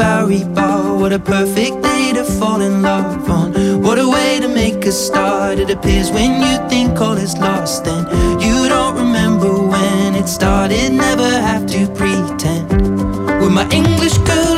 Bowery Bar. What a perfect day to fall in love on. What a way to make a start. It appears when you think all is lost, and you don't remember when it started. Never have to pretend. With my English girl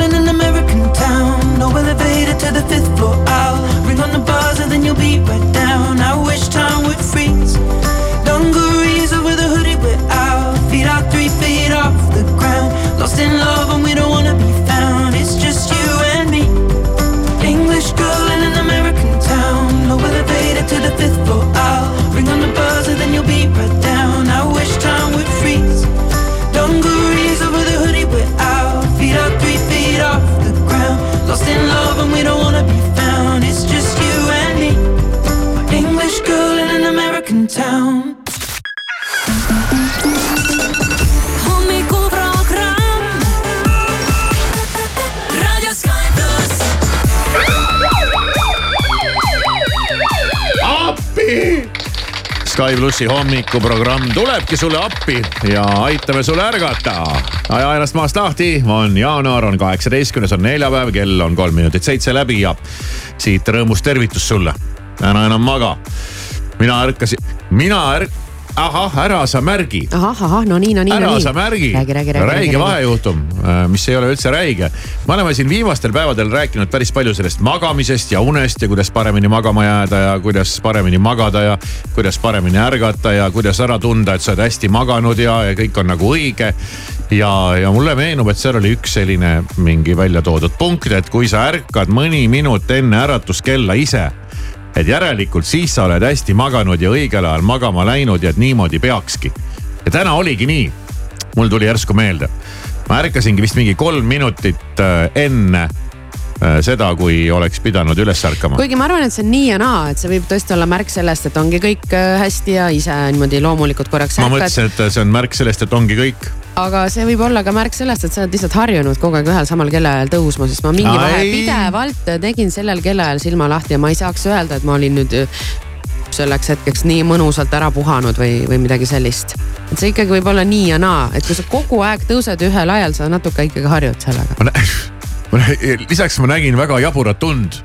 Sky plussi hommikuprogramm tulebki sulle appi ja aitame sul ärgata. aja ennast maast lahti, on jaanuar, on kaheksateistkümnes, on neljapäev, kell on kolm minutit seitse läbi ja siit rõõmus tervitus sulle. ära enam maga. mina ärkasin, mina ärk-, ahah, ära sa märgi ahah, ahah, no nii, no nii, no ära nii. sa märgi, räägi, räägi, räägi. räige vahejuhtum, mis ei ole üldse räige. me oleme siin viimastel päevadel rääkinud päris palju sellest magamisest ja unest ja kuidas paremini magama jääda ja kuidas paremini magada ja kuidas paremini ärgata ja kuidas ära tunda, et sa oled hästi maganud ja, ja kõik on nagu õige. ja, ja mulle meenub, et seal oli üks selline mingi välja toodud punkt, et kui sa ärkad mõni minut enne äratuskella ise et järelikult siis sa oled hästi maganud ja õigel ajal magama läinud ja et niimoodi peakski. ja täna oligi nii. mul tuli järsku meelde. ma ärkasingi vist mingi kolm minutit äh, enne äh, seda, kui oleks pidanud üles ärkama. kuigi ma arvan, et see on nii ja naa, et see võib tõesti olla märk sellest, et ongi kõik äh, hästi ja ise niimoodi loomulikult korraks ma mõtlesin, et see on märk sellest, et ongi kõik. Aga see võib olla ka märk sellest, et sa oled lihtsalt harjunud kogu aeg ühel samal kellaajal tõusma, sest ma mingi vahe pidevalt tegin sellel kellaajal silma lahti ja ma ei saaks öelda, et ma olin nüüd äh, selleks hetkeks nii mõnusalt ära puhanud või, või midagi sellist. et see ikkagi võib olla nii ja naa, et kui sa kogu aeg tõused ühel ajal, sa natuke ikkagi harjud sellega. nä-, lisaks ma nägin väga jaburat und,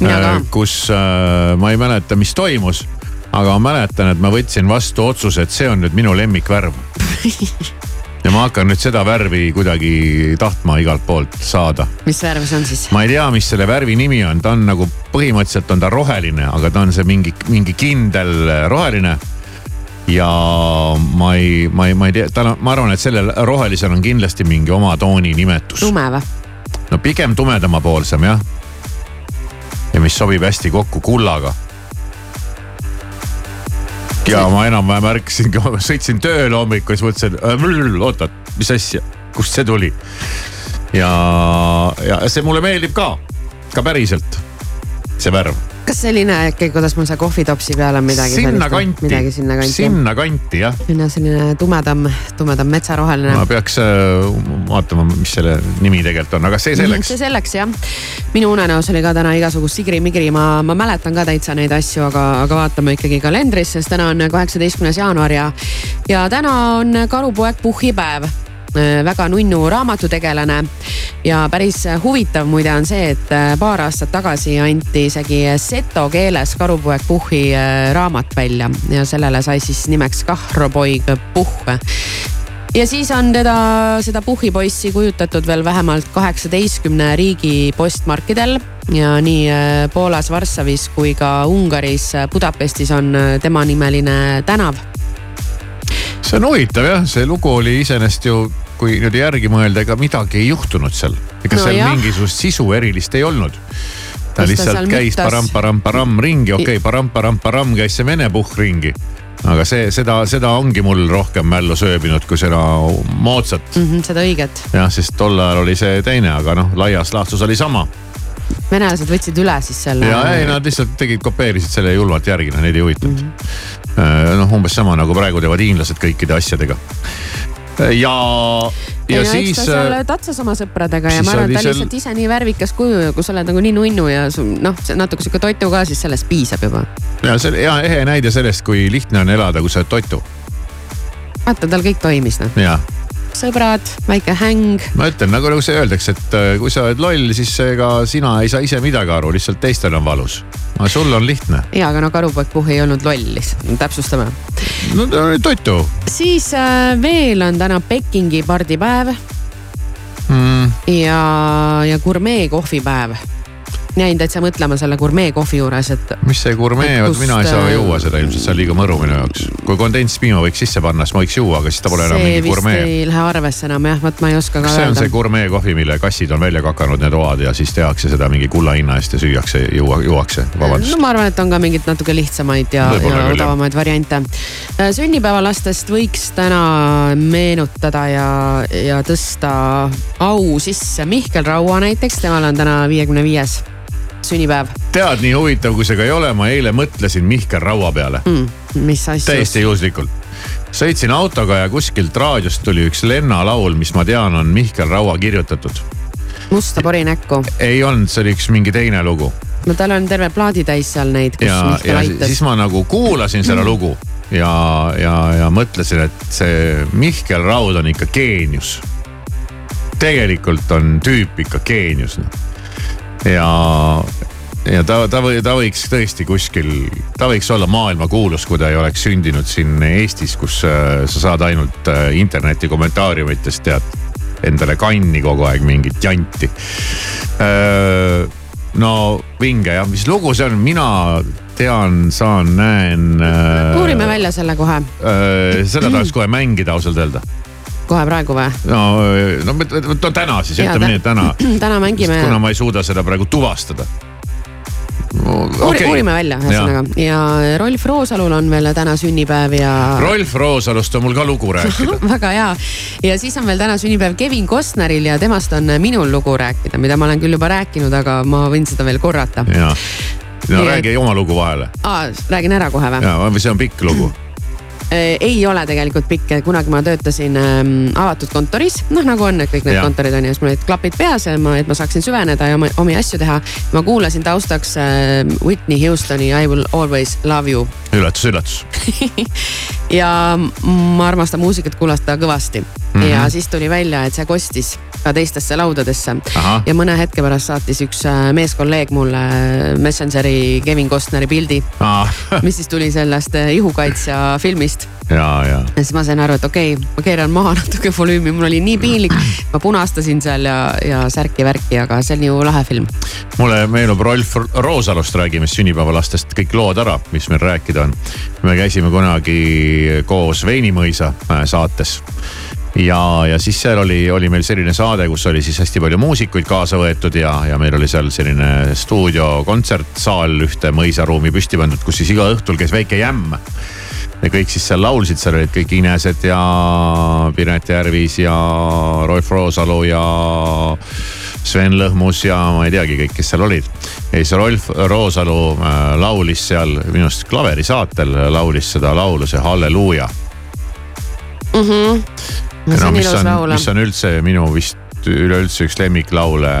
ka. kus äh, ma ei mäleta, mis toimus. Aga ma mäletan, et ma võtsin vastu otsuse, et see on nüüd minu lemmikvärv. ja ma hakkan nüüd seda värvi kuidagi tahtma igalt poolt saada mis värv see on siis? ma ei tea, mis selle värvi nimi on, ta on nagu põhimõtteliselt on ta roheline, aga ta on see mingi, mingi kindel roheline. ja ma ei, ma ei, ma ei tea, tal on, ma arvan, et sellel rohelisel on kindlasti mingi oma tooni nimetus. tume või? no pigem tumedamapoolsem jah. ja mis sobib hästi kokku kullaga. Ja ma enam-vähem ärkasin, sõitsin tööle hommikul, siis mõtlesin, oota, mis asja, kust see tuli. ja, ja see mulle meeldib ka, ka päriselt, see värv. Kas selline äkki, kuidas mul see kohvitopsi peal on midagi sinna kanti midagi, sinna kanti. sinna kanti jah. selline, selline tumedam, tumedam metsaroheline. ma peaks äh, vaatama, mis selle nimi tegelikult on, aga see selleks see. selleks jah. minu unenäos oli ka täna igasugust sigri-migri, ma, ma mäletan ka täitsa neid asju, aga, aga vaatame ikkagi kalendrisse, sest täna on kaheksateistkümnes jaanuar ja, ja täna on karupoeg puhhipäev väga nunnu raamatutegelane. Ja päris huvitav muide on see, et paar aastat tagasi anti isegi seto keeles Karupoeg Puhhi äh, raamat välja. Ja sellele sai siis nimeks Kahropoig Puhh. Ja siis on teda, seda puhhipoissi kujutatud veel vähemalt kaheksateistkümne riigi postmarkidel. Ja nii äh, Poolas Varssavis kui ka Ungaris äh, Budapestis on äh, temanimeline tänav. see on huvitav jah, see lugu oli iseenesest ju, kui nüüd järgi mõelda, ega midagi ei juhtunud seal. ega No seal jah. mingisugust sisu erilist ei olnud. ta ta lihtsalt seal käis param-param-param ringi, okei okay,, param-param-param käis see vene puhk ringi. aga see, seda, seda ongi mul rohkem mällu sööbinud kui seda moodsat. Mhm, seda õiget, jah, sest tol ajal oli see teine, aga noh, laias laastus oli sama. venelased võtsid üle siis selle. ja ei, nad lihtsalt tegid, kopeerisid selle julmalt järgi, noh neid ei huvitanud mm. -hmm. noh, umbes sama nagu praegu teevad hiinlased kõikide asjadega. ja, ja ei no siis eks ta seal tatsas oma sõpradega ja ma arvan, et ta on seal- lihtsalt ise nii värvikas kuju ja kui sa oled nagu nii nunnu ja noh, natuke sihuke toitu ka, siis sellest piisab juba. ja see oli hea ehe näide sellest, kui lihtne on elada, kui sa oled toitu. Vaata, tal kõik toimis noh, ja sõbrad, väike häng. ma ütlen nagu, nagu see öeldakse, et äh, kui sa oled loll, siis ega sina ei saa ise midagi aru, lihtsalt teistel on valus. aga sul on lihtne. ja, aga no karupoeg Puhh ei olnud loll täpsustame. no ta oli toitu siis äh, veel on täna Pekingi pardipäev mm,. ja, ja gurmee kohvipäev. Jäin täitsa mõtlema selle gurmee kohvi juures, et mis see gurmee, vot mina ei saa äh, juua seda ilmselt, see on liiga mõru minu jaoks. kui kondentspiima võiks sisse panna, siis ma võiks juua, aga siis ta pole enam mingi gurmee. ei lähe arvesse enam jah, vot ma ei oska ka kas see on see öelda. gurmee kohvi, mille kassid on välja kakanud, need oad ja siis tehakse seda mingi kulla hinna eest ja süüakse, juua, juuakse, vabandust no. ma arvan, et on ka mingeid natuke lihtsamaid ja, ja odavamaid variante. sünnipäevalastest võiks täna meenutada ja, ja tõsta au sisse Mihkel Raua näiteks, temal on täna viiekümne viies sünnipäev tead, nii huvitav, kui see ka ei ole, ma eile mõtlesin Mihkel Raua peale, mm,. mis asja? täiesti juhuslikult. sõitsin autoga ja kuskilt raadiost tuli üks lennalaul, mis ma tean, on Mihkel Raua kirjutatud. musta pori näkku. ei olnud, see oli üks mingi teine lugu no tal on terve plaaditäis seal neid, kus ja, Mihkel ja aitas siis. ma nagu kuulasin seda lugu ja, ja, ja mõtlesin, et see Mihkel Raud on ikka geenius. tegelikult on tüüp ikka geenius noh. ja, ja ta, ta või, ta võiks tõesti kuskil, ta võiks olla maailmakuulus, kui ta ei oleks sündinud siin Eestis, kus äh, sa saad ainult äh, interneti kommentaariumitest tead endale kanni kogu aeg mingit janti. no vinge jah, mis lugu see on, mina tean, saan, näen. uurime välja selle kohe, seda tahaks kohe mängida ausalt öelda. Kohe praegu või? no, no, no, täna siis, ütleme nii, et täna. täna mängime, kuna ma ei suuda seda praegu tuvastada no,. uuri, uurime välja ühesõnaga ja Rolf Roosalul on veel täna sünnipäev ja Rolf Roosalust on mul ka lugu rääkida. väga hea ja siis on veel täna sünnipäev Kevin Costneril ja temast on minul lugu rääkida, mida ma olen küll juba rääkinud, aga ma võin seda veel korrata. ja, no et- räägi oma lugu vahele Aa, räägin ära kohe või? ja, või see on pikk lugu. Ei ole tegelikult pikk, kunagi ma töötasin ähm, avatud kontoris, noh nagu on, et kõik need Jah. kontorid on ju, siis mul olid klapid peas ja ma, et ma saaksin süveneda ja oma, omi asju teha. ma kuulasin taustaks äh, Whitney Houstoni I will always love you üllatus, üllatus. ja ma armastan muusikat kuulata kõvasti mm -hmm. ja siis tuli välja, et see kostis ka teistesse laudadesse. ja mõne hetke pärast saatis üks äh, meeskolleeg mulle Messengeri Kevin Costneri pildi ah. mis siis tuli sellest äh, ihukaitsja filmist ja, ja. ja siis ma sain aru, et okei okay,, ma keeran maha natuke volüümi, mul oli nii piinlik. ma punastasin seal ja, ja särki-värki, aga see oli ju lahe film. mulle meenub Rolf Roosalust räägime sünnipäevalastest kõik lood ära, mis meil rääkida on. me käisime kunagi koos Veinimõisa äh, saates ja, ja siis seal oli, oli meil selline saade, kus oli siis hästi palju muusikuid kaasa võetud ja, ja meil oli seal selline stuudiokontsertsaal ühte mõisaruumi püsti pandud, kus siis iga õhtul käis väike jämm ja kõik siis seal laulsid, seal olid kõik Inesed ja Piret Järvis ja Rolf Roosalu ja Sven Lõhmus ja ma ei teagi kõik, kes seal olid. ja siis Rolf Roosalu äh, laulis seal minu arust klaverisaatel laulis seda laulu, see Halleluuja mm. -hmm. No, no mis on, mis on üldse minu vist üleüldse üks lemmiklaule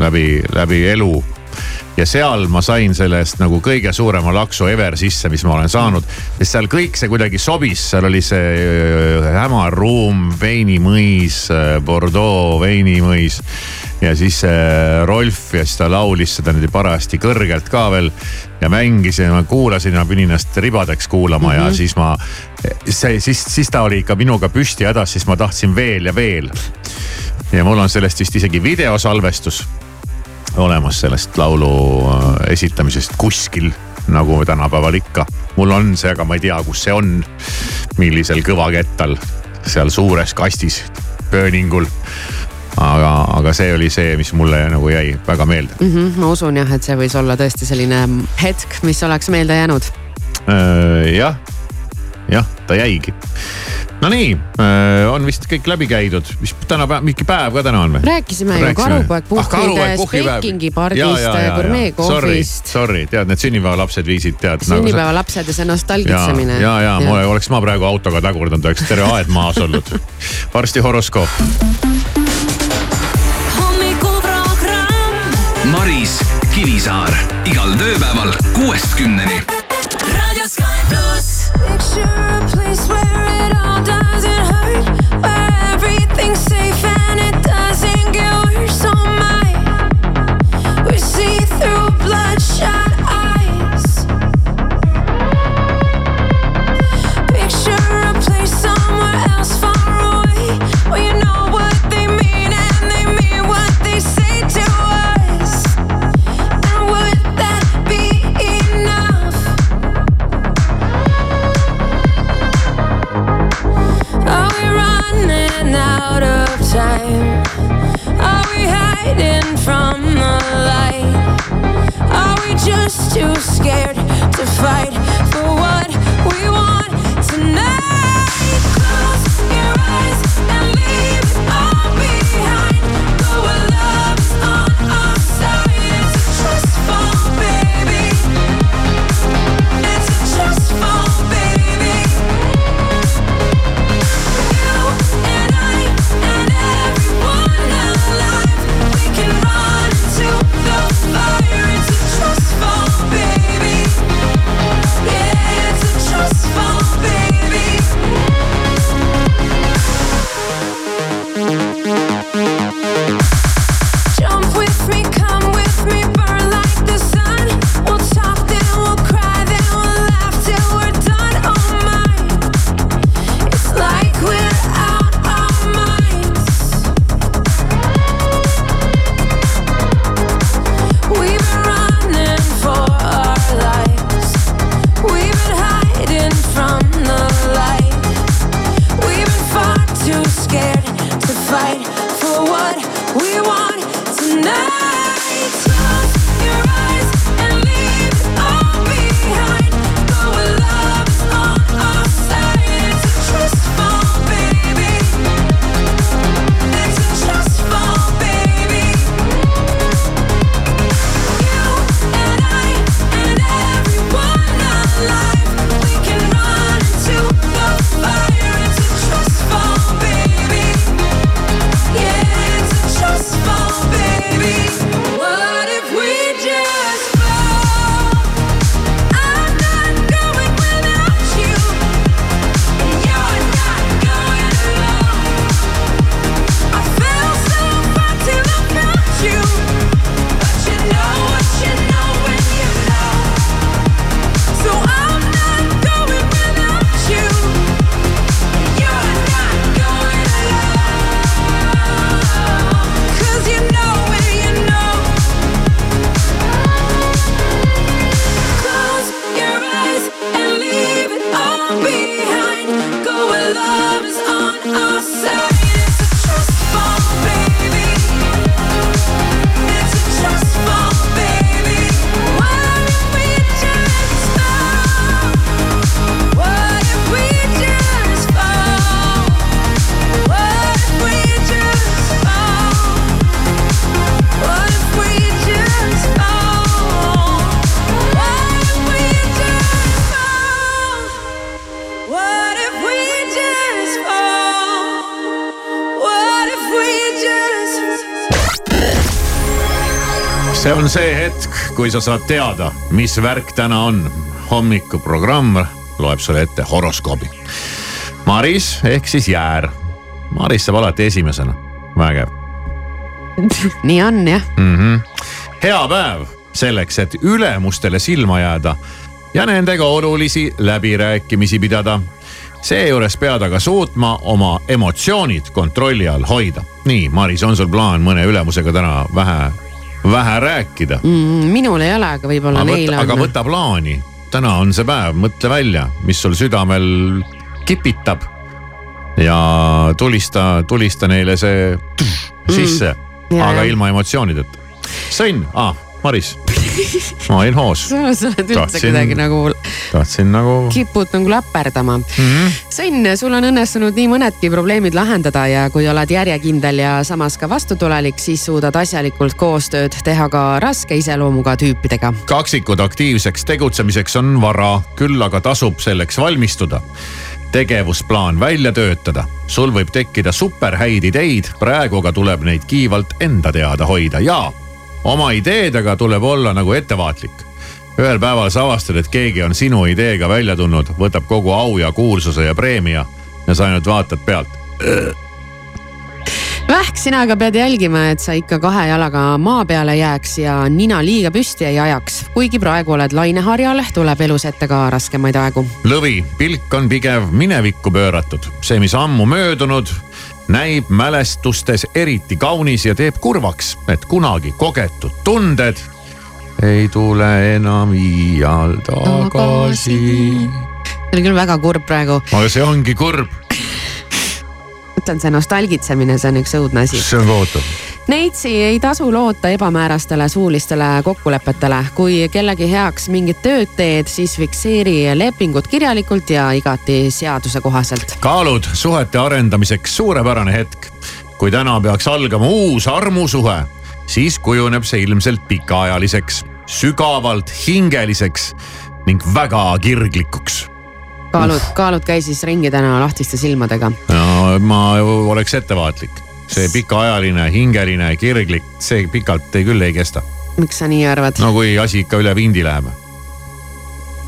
läbi, läbi elu ja seal ma sain sellest nagu kõige suurema laksu ever sisse, mis ma olen saanud. sest seal kõik see kuidagi sobis, seal oli see äh, hämar ruum, veinimõis, äh, Bordeaux veinimõis. Ja siis Rolf ja siis ta laulis seda niimoodi parajasti kõrgelt ka veel ja mängis ja ma kuulasin ja pidin ennast ribadeks kuulama mm -hmm. ja mhm. siis ma, see siis, siis ta oli ikka minuga püsti hädas, siis ma tahtsin veel ja veel. ja mul on sellest vist isegi videosalvestus olemas sellest laulu äh, esitamisest kuskil, nagu tänapäeval ikka. mul on see, aga ma ei tea, kus see on. millisel kõvakettal seal suures kastis, pööningul aga, aga see oli see, mis mulle nagu jäi väga meelde mm. -hmm, ma usun jah, et see võis olla tõesti selline hetk, mis oleks meelde jäänud. Äh, jah, jah, ta jäigi Nonii, äh, on vist kõik läbi käidud, mis tänapäev, mingi päev ka täna on või? rääkisime ju Karupoeg puhkidest, Pekingi pardist, gurmeekohvist. Sorry, tead need sünnipäevalapsed viisid tead. Nagu sünnipäevalapsed ja see nostalgitsemine. ja, ja, ja, ja oleks ma praegu autoga tagurdanud, oleks terve aed maas olnud. varsti horoskoop. Maris Kivisaar igal tööpäeval kuuest kümneni. Picture a place where it all doesn't hurt, where everything's just too scared to fight see hetk, kui sa saad teada, mis värk täna on. hommikuprogramm loeb sulle ette horoskoobi. Maris ehk siis Jäär. Maris saab alati esimesena, vägev nii on jah mm. -hmm. hea päev selleks, et ülemustele silma jääda ja nendega olulisi läbirääkimisi pidada seejuures pead aga suutma oma emotsioonid kontrolli all hoida. nii, Maris, on sul plaan mõne ülemusega täna vähe, vähe rääkida mm,? minul ei ole, aga võib-olla neil on. aga võta plaani, täna on see päev, mõtle välja, mis sul südamel kipitab. ja tulista, tulista neile see mm. sisse, aga ilma emotsioonideta. sõnn ah,, Maris ma olin hoos. sa oled üldse tahtsin, kuidagi nagu. tahtsin nagu. kipud nagu läperdama mm. -hmm. Sõnn, sul on õnnestunud nii mõnedki probleemid lahendada ja kui oled järjekindel ja samas ka vastutulelik, siis suudad asjalikult koostööd teha ka raske iseloomuga tüüpidega. kaksikud aktiivseks tegutsemiseks on vara, küll aga tasub selleks valmistuda tegevusplaan välja töötada. sul võib tekkida superhäid ideid, praegu aga tuleb neid kiivalt enda teada hoida ja oma ideedega tuleb olla nagu ettevaatlik. ühel päeval sa avastad, et keegi on sinu ideega välja tulnud, võtab kogu au ja kuulsuse ja preemia ja sa ainult vaatad pealt. Vähk, sina aga pead jälgima, et sa ikka kahe jalaga maa peale jääks ja nina liiga püsti ei ajaks. kuigi praegu oled laineharjal, tuleb elus ette ka raskemaid aegu. lõvi, pilk on pigem minevikku pööratud, see, mis ammu möödunud näib mälestustes eriti kaunis ja teeb kurvaks, et kunagi kogetud tunded ei tule enam iial tagasi. see oli küll väga kurb praegu. aga see ongi kurb. ütlen, see nostalgitsemine, see on üks õudne asi. see on kohutav Neitsi ei tasu loota ebamäärastele suulistele kokkulepetele. kui kellegi heaks mingit tööd teed, siis fikseeri lepingud kirjalikult ja igati seaduse kohaselt. kaalud suhete arendamiseks suurepärane hetk. kui täna peaks algama uus armusuhe, siis kujuneb see ilmselt pikaajaliseks, sügavalt hingeliseks ning väga kirglikuks kaalud, kaalud käi siis ringi täna lahtiste silmadega. no ma oleks ettevaatlik see pikaajaline, hingeline, kirglik, see pikalt ei, küll ei kesta. miks sa nii arvad? no kui asi ikka üle vindi läheb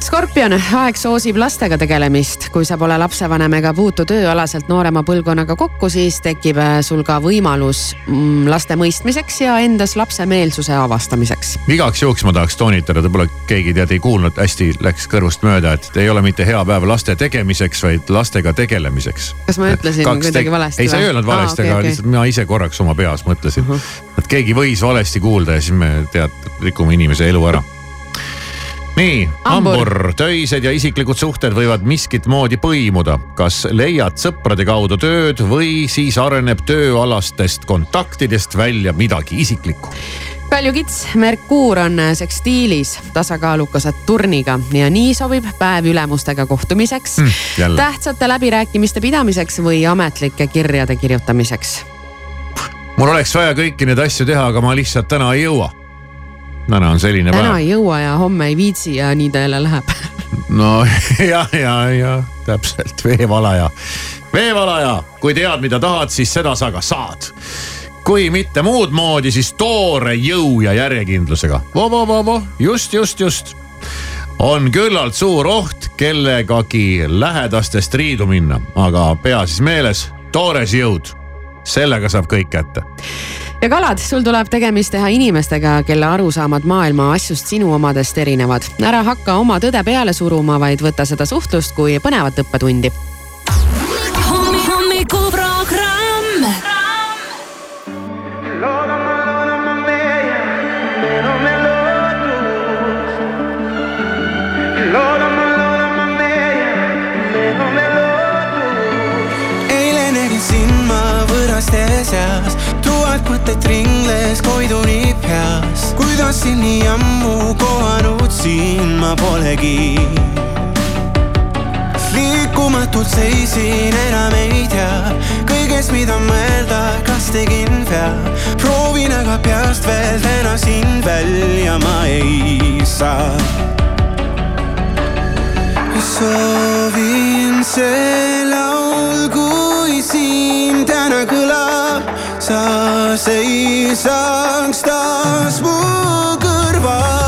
skorpion, aeg soosib lastega tegelemist. kui sa pole lapsevanem ega puutu tööalaselt noorema põlvkonnaga kokku, siis tekib äh, sul ka võimalus mm, laste mõistmiseks ja endas lapsemeelsuse avastamiseks. igaks juhuks ma tahaks toonitada, võib-olla keegi tead ei kuulnud, hästi läks kõrvust mööda, et ei ole mitte hea päev laste tegemiseks, vaid lastega tegelemiseks. kas ma ütlesin Kaks kuidagi valesti? ei, sa ei öelnud valesti ah,, okay, aga okay. lihtsalt mina ise korraks oma peas mõtlesin uh, -huh. et keegi võis valesti kuulda ja siis me tead, rikume inimese elu ära nii, hambur, töised ja isiklikud suhted võivad miskit moodi põimuda. kas leiad sõprade kaudu tööd või siis areneb tööalastest kontaktidest välja midagi isiklikku? Kalju Kits, Merkuur on sekstiilis tasakaaluka Saturniga ja nii sobib päev ülemustega kohtumiseks mm,, tähtsate läbirääkimiste pidamiseks või ametlike kirjade kirjutamiseks. mul oleks vaja kõiki neid asju teha, aga ma lihtsalt täna ei jõua täna on selline täna päev. täna ei jõua ja homme ei viitsi ja nii ta jälle läheb no ja, ja, ja täpselt veevalaja, veevalaja, kui tead, mida tahad, siis seda sa ka saad. kui mitte muud moodi, siis toore jõu ja järjekindlusega just, just, just. on küllalt suur oht kellegagi lähedastest riidu minna, aga pea siis meeles, toores jõud, sellega saab kõik kätte ja kalad, sul tuleb tegemist teha inimestega, kelle arusaamad maailma asjust sinu omadest erinevad. ära hakka oma tõde peale suruma, vaid võta seda suhtlust kui põnevat õppetundi. hommikuprogramm. Mõtet ringles koiduni peas. kuidas siin nii ammu kohanud siin ma polegi. liikumatult seisin, enam ei tea kõigest, mida mõelda, kas tegin vea. proovin aga peast veel täna sind välja ma ei saa. soovin see laul, kui siin täna kõlab sa seisaks taas mu kõrval.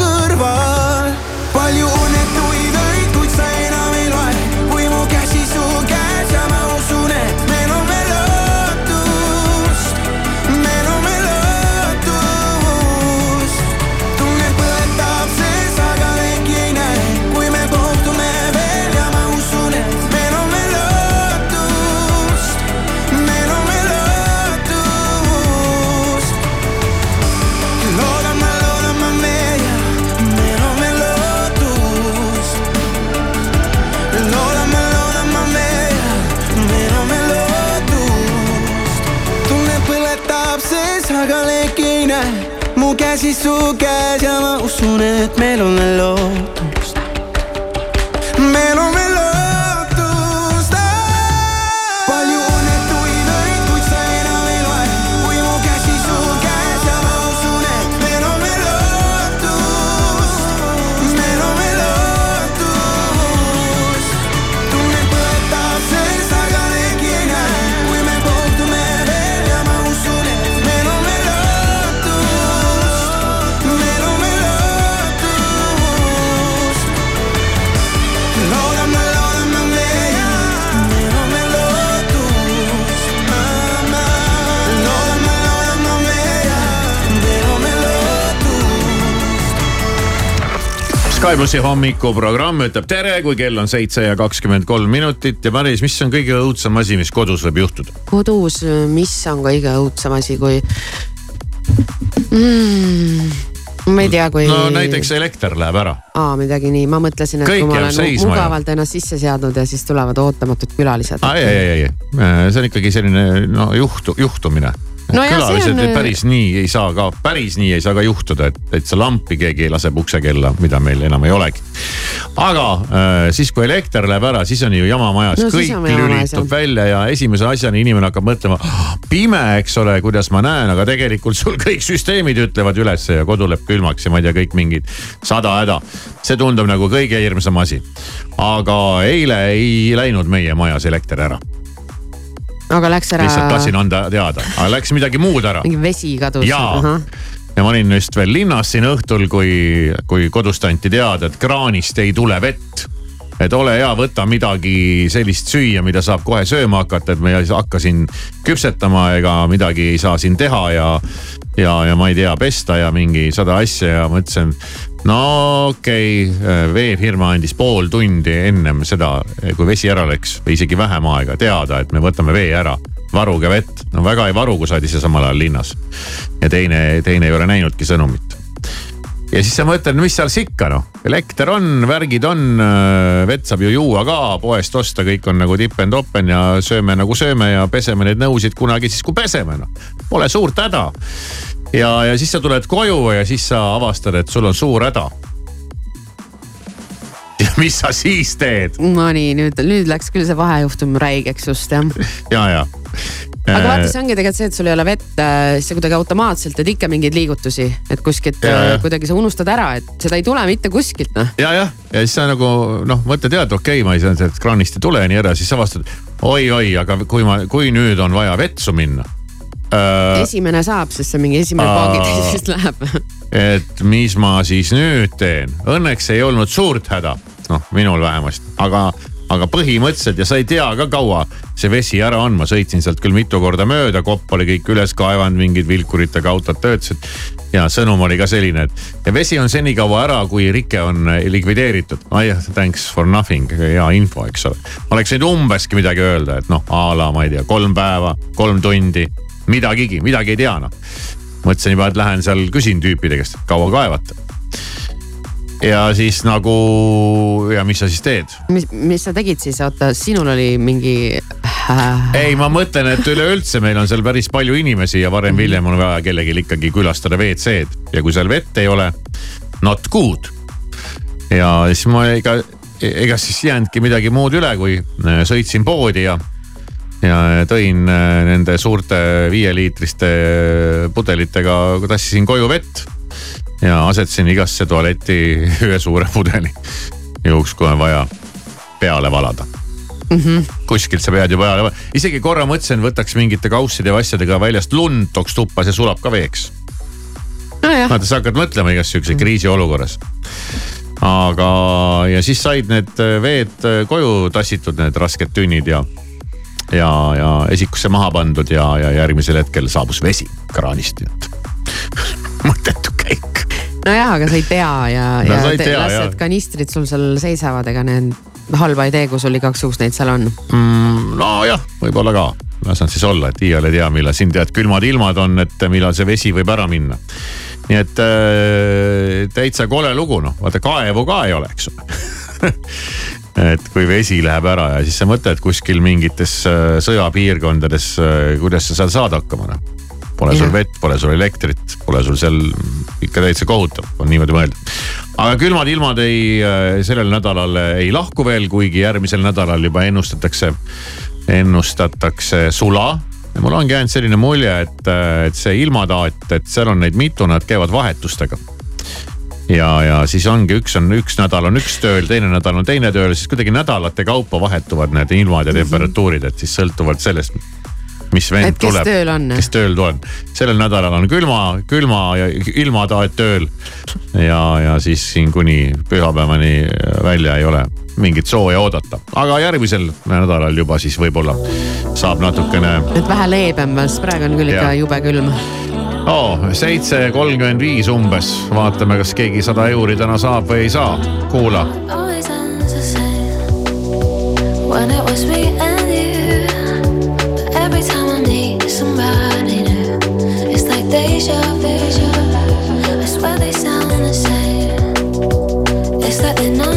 Su käes ja ma usun, et meil on veel lootust. lootust. Sky plussi hommikuprogramm ütleb tere, kui kell on seitse ja kakskümmend kolm minutit ja Maris, mis on kõige õudsem asi, mis kodus võib juhtuda? kodus, mis on kõige õudsem asi, kui mm,. ma ei tea, kui. no näiteks elekter läheb ära. aa, midagi nii, ma mõtlesin, et Kõik kui ma olen mugavalt ennast sisse seadnud ja siis tulevad ootamatud külalised. ei, ei, ei, see on ikkagi selline no juhtu, juhtumine. No külalised on- on... päris nii ei saa ka, päris nii ei saa ka juhtuda, et, et see lampi keegi laseb uksekella, mida meil enam ei olegi. aga äh, siis, kui elekter läheb ära, siis on ju jama majas No kõik lülitub välja ja esimese asjana inimene hakkab mõtlema, pime, eks ole, kuidas ma näen, aga tegelikult sul kõik süsteemid ütlevad ülesse ja kodu läheb külmaks ja ma ei tea, kõik mingid sada häda. see tundub nagu kõige hirmsam asi. aga eile ei läinud meie majas elekter ära aga läks ära. lihtsalt tahtsin anda teada, aga läks midagi muud ära. mingi vesi kadus. jaa, ja ma olin just veel linnas siin õhtul, kui, kui kodust anti teada, et kraanist ei tule vett. et ole hea, võta midagi sellist süüa, mida saab kohe sööma hakata, et ma ei hakka siin küpsetama ega midagi ei saa siin teha ja, ja, ja ma ei tea, pesta ja mingi sada asja ja mõtlesin. No okei okay,, veefirma andis pool tundi ennem seda, kui vesi ära läks või isegi vähem aega teada, et me võtame vee ära varuge vett, no väga ei varu, kui sa oled ise samal ajal linnas. ja teine, teine ei ole näinudki sõnumit. ja siis sa mõtled, mis seal siis ikka noh, elekter on, värgid on, vett saab ju juua ka poest osta, kõik on nagu tippen-toppen ja sööme nagu sööme ja peseme neid nõusid kunagi siis, kui peseme noh. Pole suurt häda. ja, ja siis sa tuled koju ja siis sa avastad, et sul on suur häda. ja mis sa siis teed Nonii, nüüd, nüüd läks küll see vahejuhtum räigeks just jah. ja, ja. aga vaata, see ongi tegelikult see, et sul ei ole vett, siis sa kuidagi automaatselt teed ikka mingeid liigutusi, et kuskilt Ja, ja. äh, kuidagi sa unustad ära, et seda ei tule mitte kuskilt noh. ja, jah, ja siis sa nagu noh, mõtled jah, et okei okay,, ma ei saa sealt kraanist ei tule ja nii edasi, siis avastad oi-oi, aga kui ma, kui nüüd on vaja vetsu minna äh,. esimene saab, sest see mingi esimene siis läheb. et mis ma siis nüüd teen, õnneks ei olnud suurt häda, noh minul vähemasti, aga, aga põhimõtteliselt ja sa ei tea ka kaua see vesi ära on, ma sõitsin sealt küll mitu korda mööda, kopp oli kõik üles kaevanud, mingid vilkuritega autod töötasid. ja sõnum oli ka selline, et ja vesi on senikaua ära, kui rike on likvideeritud. ai, thanks for nothing, hea info, eks ole. oleks võinud umbeski midagi öelda, et noh, a la ma ei tea, kolm päeva, kolm tundi, midagigi, midagi ei tea noh. mõtlesin juba, et lähen seal küsin tüüpide käest, kaua kaevate ja siis nagu ja mis sa siis teed? mis, mis sa tegid siis, oota, sinul oli mingi ei, ma mõtlen, et üleüldse meil on seal päris palju inimesi ja varem-hiljem on vaja kellelgi ikkagi külastada WC-d ja kui seal vett ei ole, not good. ja siis ma ega, ega siis ei jäänudki midagi muud üle, kui äh, sõitsin poodi ja ja tõin äh, nende suurte viieliitriste pudelitega, tassisin koju vett ja asetasin igasse tualetti ühe suure pudeli. juhuks, kui on vaja peale valada mm. -hmm. kuskilt sa pead ju peale, isegi korra mõtlesin, võtaks mingite kausside ja asjadega väljast lund, tooks tuppa, see sulab ka veeks no. vaata, sa hakkad mõtlema igas sihukese kriisiolukorras aga, ja siis said need veed koju tassitud, need rasked tünnid ja, ja, ja esikusse maha pandud ja, ja järgmisel hetkel saabus vesi kraanist, mõttetu käik. Nojah, aga sa ei tea ja no,, ja tea, las need kanistrid sul seal seisavad, ega need halba ei tee, kui sul igaks juhuks neid seal on. Mm,. nojah, võib-olla ka, las nad siis olla, et iial ei tea, millal siin tead külmad ilmad on, et millal see vesi võib ära minna. nii et äh, täitsa kole lugu, noh, vaata kaevu ka ei ole, eks ole et kui vesi läheb ära ja siis sa mõtled kuskil mingites äh, sõjapiirkondades, äh, kuidas sa seal saad hakkama noh. Pole sul vett, pole sul elektrit, pole sul seal ikka täitsa kohutav, on niimoodi mõeldud. aga külmad ilmad ei, äh, sellel nädalal ei lahku veel, kuigi järgmisel nädalal juba ennustatakse, ennustatakse sula. Ja mul ongi jäänud selline mulje, et, et see ilmataat, et seal on neid mitu, nad käivad vahetustega ja, ja siis ongi, üks on, üks nädal on üks tööl, teine nädal on teine tööl, siis kuidagi nädalate kaupa vahetuvad need ilmad ja temperatuurid, et siis sõltuvalt sellest mis vend et kes tuleb. tööl on. kes tööl tuleb, sellel nädalal on külma, külma ja ilmataat tööl. ja, ja siis siin kuni pühapäevani välja ei ole mingit sooja oodata, aga järgmisel nädalal juba siis võib-olla saab natukene. et vähe leebem, sest praegu on küll ikka jube külm oh,. seitse kolmkümmend viis umbes, vaatame, kas keegi sada euri täna saab või ei saa, kuula. When it was me and somebody new. It's like deja vu. I swear they sound the same. It's like they're numb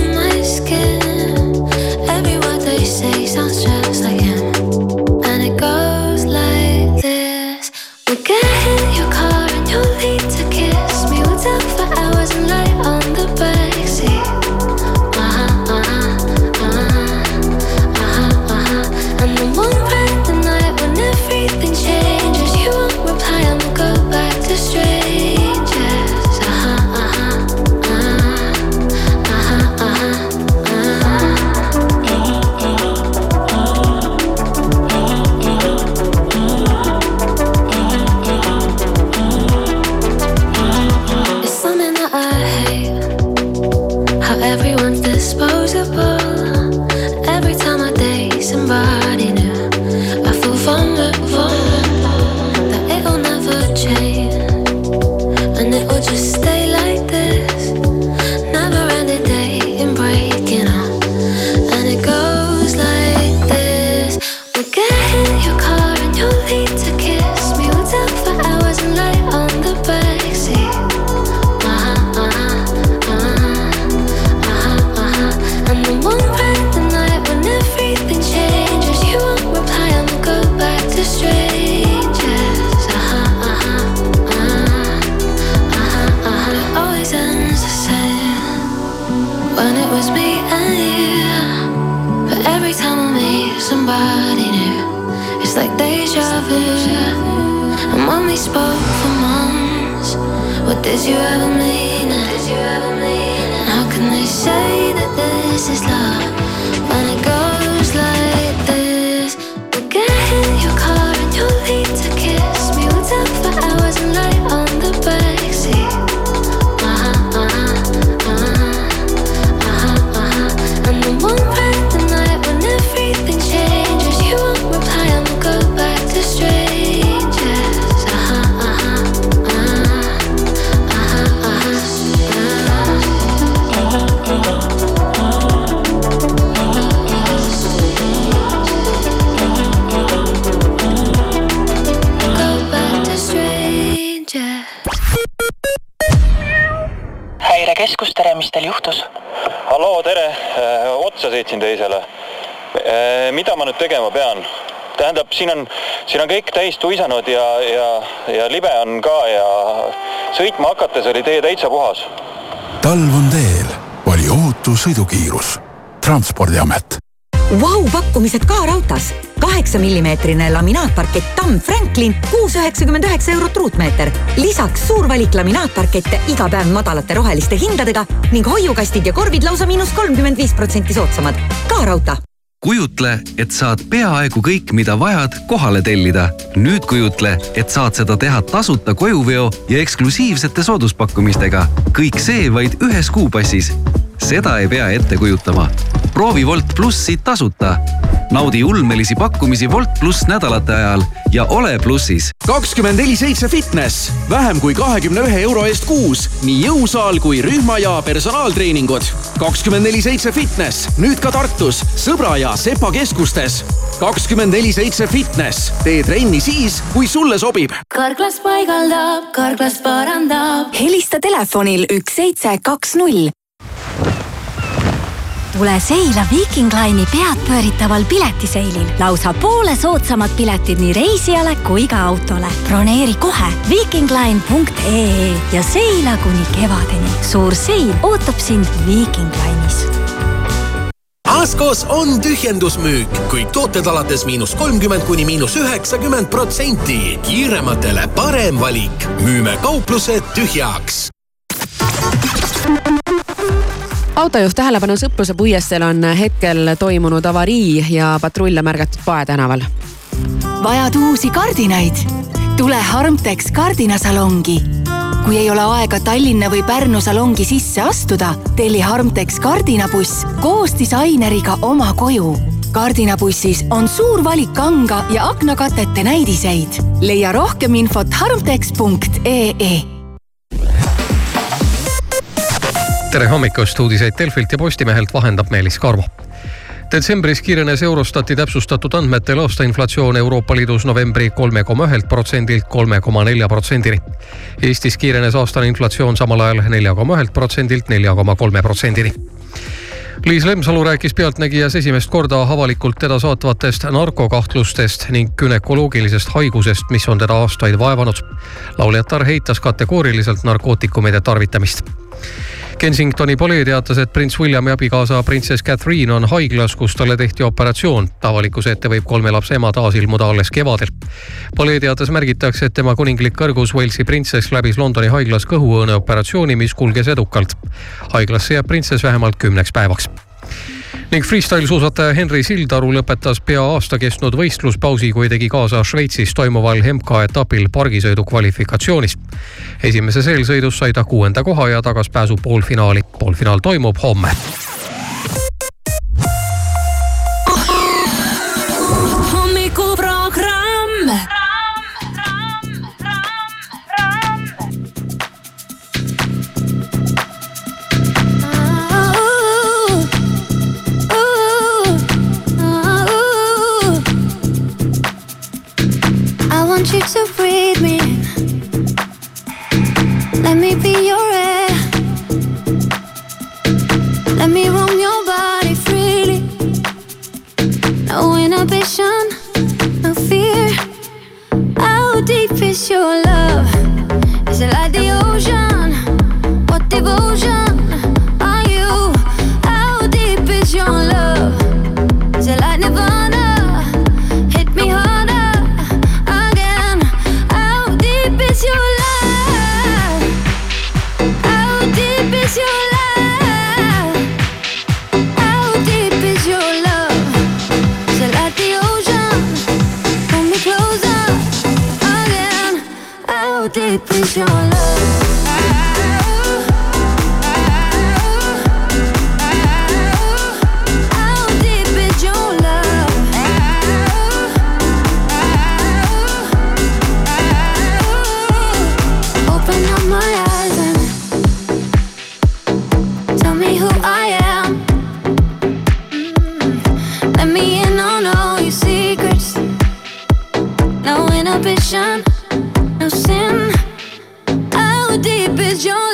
Did you ever mean it? Did you ever mean it? How can they say? Ma nüüd tegema pean? tähendab, siin on, siin on kõik täis tuisanud ja, ja, ja libe on ka ja sõitma hakates oli tee täitsa puhas. talv on teel, vali ohutu sõidukiirus. transpordiamet. Vau pakkumised ka raudtees kaheksa millimeetrine laminaatparkett Tamm Franklin, kuus üheksakümmend üheksa eurot ruutmeeter. lisaks suur valik laminaatparkette iga päev madalate roheliste hindadega ning hoiukastid ja korvid lausa miinus kolmkümmend viis protsenti soodsamad. ka raudtee kujutle, et saad peaaegu kõik, mida vajad, kohale tellida. nüüd kujutle, et saad seda teha tasuta kojuveo ja eksklusiivsete sooduspakkumistega. kõik see vaid ühes kuupassis. seda ei pea ette kujutama. Proovi Wolt plussi tasuta naudi ulmelisi pakkumisi Wolt pluss nädalate ajal ja ole plussis. kakskümmend neli seitse fitness, vähem kui kahekümne ühe euro eest kuus, nii jõusaal kui rühma ja personaaltreeningud. kakskümmend neli seitse fitness, nüüd ka Tartus, Sõbra ja Sepa keskustes. kakskümmend neli seitse fitness, tee trenni siis, kui sulle sobib. karklas paigaldab, karklas parandab. helista telefonil üks seitse kaks null tule seila Viiking Line'i peadpööritaval piletiseilil. lausa poole soodsamad piletid nii reisijale kui ka autole. broneeri kohe viikingline.ee ja seila kuni kevadeni. suur seil ootab sind Viiking Line'is Askos on tühjendusmüük, kõik tooted alates miinus kolmkümmend kuni miinus üheksakümmend protsenti. kiirematele parem valik. müüme kauplused tühjaks autojuht tähelepanu Sõpruse puiesteel on hetkel toimunud avarii ja patrulle märgatud Pae tänaval. vajad uusi kardinaid? tule Harmtex kardinasalongi. kui ei ole aega Tallinna või Pärnu salongi sisse astuda, telli Harmtex kardinabuss koos disaineriga oma koju kardinabussis on suur valik kanga ja aknakatete näidiseid. leia rohkem infot harmtex.ee tere hommikust, uudiseid Delfilt ja Postimehelt vahendab Meelis Karmo detsembris kiirenes Eurostati täpsustatud andmetel aastainflatsioon Euroopa Liidus novembri kolme koma ühelt protsendilt kolme koma nelja protsendini. Eestis kiirenes aastane inflatsioon samal ajal nelja koma ühelt protsendilt nelja koma kolme protsendini Liis Lemsalu rääkis Pealtnägijas esimest korda avalikult teda saatvatest narkokahtlustest ning günekoloogilisest haigusest, mis on teda aastaid vaevanud. lauljatar heitas kategooriliselt narkootikumide tarvitamist Kensingtoni politsei teatas, et prints Williami abikaasa printsess Catherine on haiglas, kus talle tehti operatsioon. avalikkuse ette võib kolme lapse ema taas ilmuda alles kevadel. politsei teates märgitakse, et tema kuninglik kõrgus Walesi printsess läbis Londoni haiglas kõhuõõneoperatsiooni, mis kulges edukalt. haiglasse jääb printsess vähemalt kümneks päevaks ning freestyle suusataja Henri Sildaru lõpetas pea aasta kestnud võistluspausi, kui tegi kaasa Šveitsis toimuval MK-etapil pargisõidu kvalifikatsioonis. esimeses eelsõidus sai ta kuuenda koha ja tagas pääsu poolfinaali. poolfinaal toimub homme No inhibition, no fear. How deep is your love? Is it like the ocean? What devotion? deep is your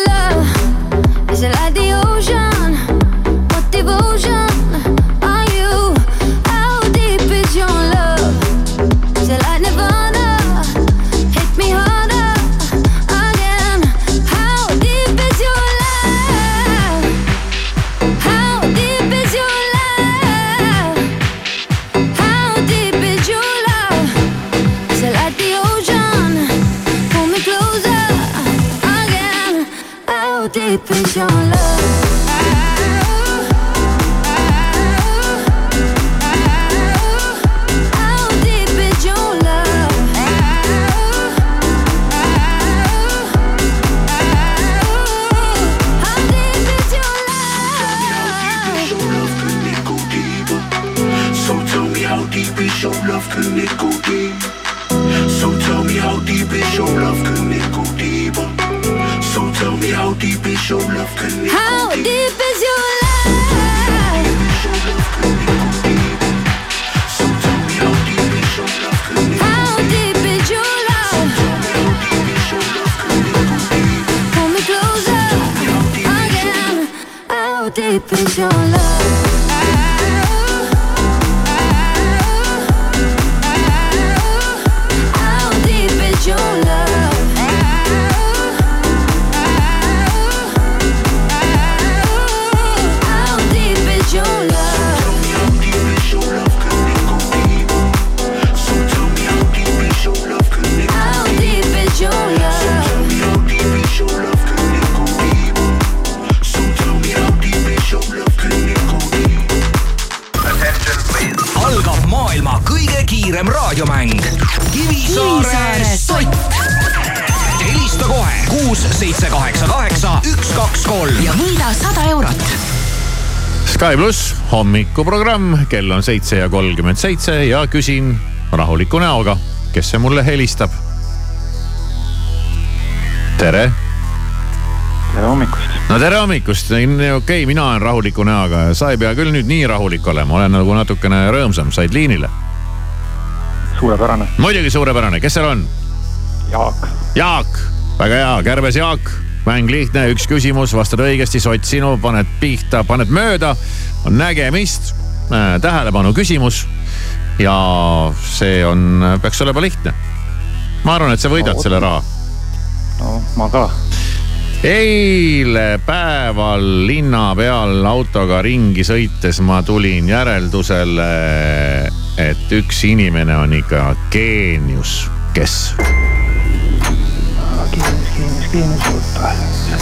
maailma kõige kiirem raadiomäng Kivisaare sott. helista kohe kuus, seitse, kaheksa, kaheksa, üks, kaks, kolm ja võida sada eurot. Sky pluss hommikuprogramm, kell on seitse ja kolmkümmend seitse ja küsin rahuliku näoga, kes see mulle helistab. tere. Tere hommikust. no tere hommikust, okei okay,, mina olen rahuliku näoga, sa ei pea küll nüüd nii rahulik olema, olen nagu natukene rõõmsam, said liinile. suurepärane. muidugi suurepärane, kes seal on? Jaak. Jaak, väga hea, kärbes Jaak, mäng lihtne, üks küsimus, vastad õigesti, sott sinu, paned pihta, paned mööda, on nägemist, tähelepanu küsimus. ja see on, peaks olema lihtne. ma arvan, et sa võidad No, selle raha. no ma ka. Eile päeval linna peal autoga ringi sõites ma tulin järeldusele, et üks inimene on ikka geenius, kes?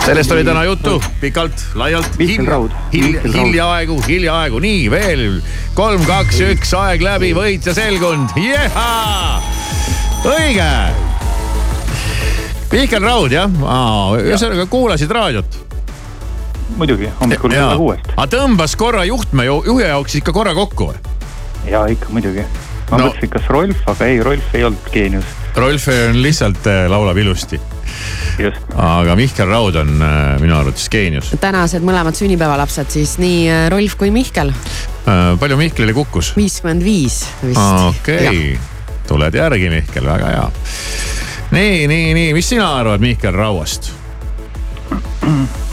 Sellest oli täna juttu. Pikalt, laialt. Mihkel Raud. hiljaaegu, hiljaaegu, nii veel kolm, kaks, üks, aeg läbi, võitja selgunud, jehaa, õige. Mihkel Raud jah, ühesõnaga kuulasid raadiot. muidugi, hommikul kella kuuest. aga tõmbas korra juhtme ju- juhi jaoks ikka korra kokku või? ja ikka muidugi. ma No. mõtlesin, kas Rolf, aga ei, Rolf ei olnud geenius. Rolf on lihtsalt äh, laulab ilusti. aga Mihkel Raud on äh, minu arvates geenius. tänased mõlemad sünnipäevalapsed siis nii äh, Rolf kui Mihkel, palju Mihklile kukkus? viiskümmend viis vist. okei, tuled järgi, Mihkel, väga hea. nii, nii, nii, mis sina arvad Mihkel Rauast?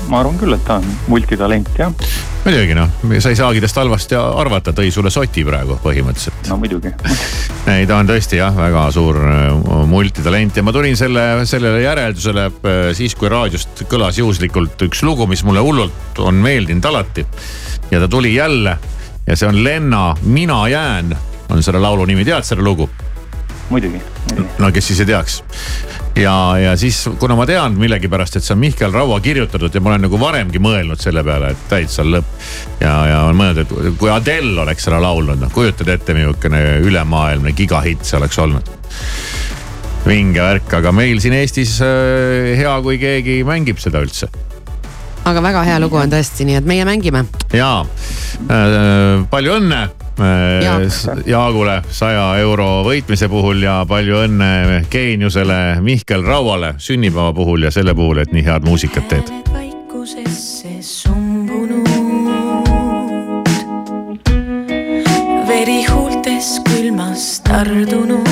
ma arvan küll, et ta on multitalent jah. muidugi noh, sa ei saagi tast halvasti arvata, tõi sulle soti praegu põhimõtteliselt. no muidugi. ei, ta on tõesti jah, väga suur äh, multitalent ja ma tulin selle, sellele järeldusele äh, siis, kui raadiost kõlas juhuslikult üks lugu, mis mulle hullult on meeldinud alati. ja ta tuli jälle ja see on Lenna Mina jään, on selle laulu nimi, tead seda lugu? muidugi, muidugi. no kes siis ei teaks. ja, ja siis, kuna ma tean millegipärast, et see on Mihkel Raua kirjutatud ja ma olen nagu varemgi mõelnud selle peale, et täitsa lõpp. ja, ja olen mõelnud, et kui Adele oleks seda laulnud, noh kujutad ette, niisugune ülemaailmne gigahitt see oleks olnud. vinge värk, aga meil siin Eestis äh, hea, kui keegi mängib seda üldse aga väga hea lugu on tõesti, nii et meie mängime. ja äh, palju õnne äh. Jaagule saja euro võitmise puhul ja palju õnne geeniusele Mihkel Rauale sünnipäeva puhul ja selle puhul, et nii head muusikat teed. vaikusesse sumbunud. veri huultes külmas tardunud.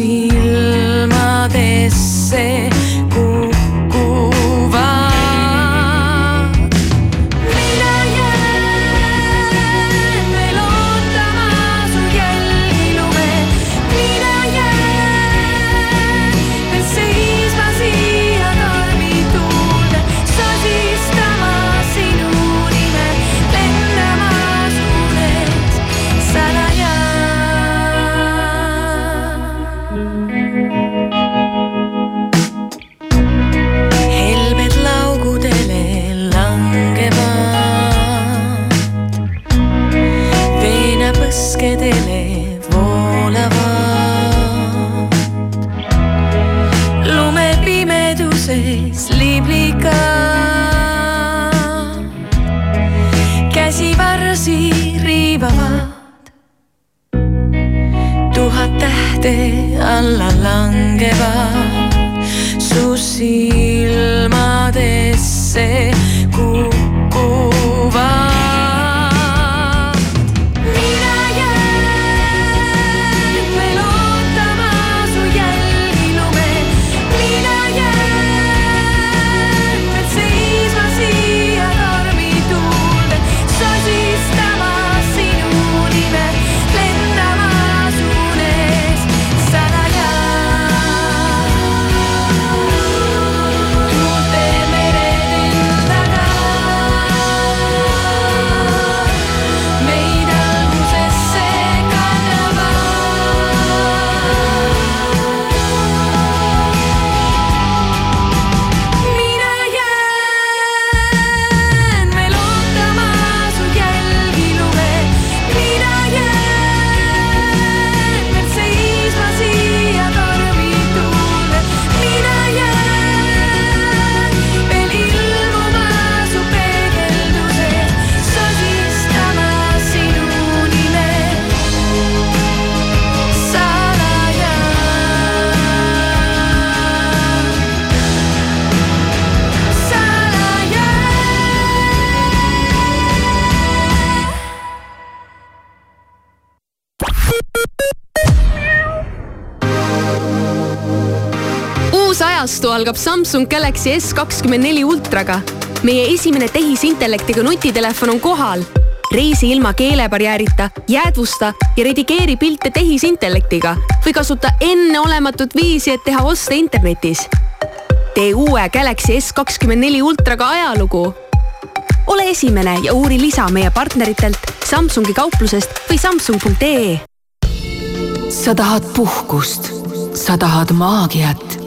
Silmadesse ajastu algab Samsung Galaxy S kakskümmend neli ultraga. meie esimene tehisintellektiga nutitelefon on kohal. reisi ilma keelebarjäärita, jäädvusta ja redigeeri pilte tehisintellektiga või kasuta enneolematut viisi, et teha oste internetis. tee uue Galaxy S kakskümmend neli ultraga ajalugu. ole esimene ja uuri lisa meie partneritelt Samsungi kauplusest või samsung.ee sa tahad puhkust, sa tahad maagiat,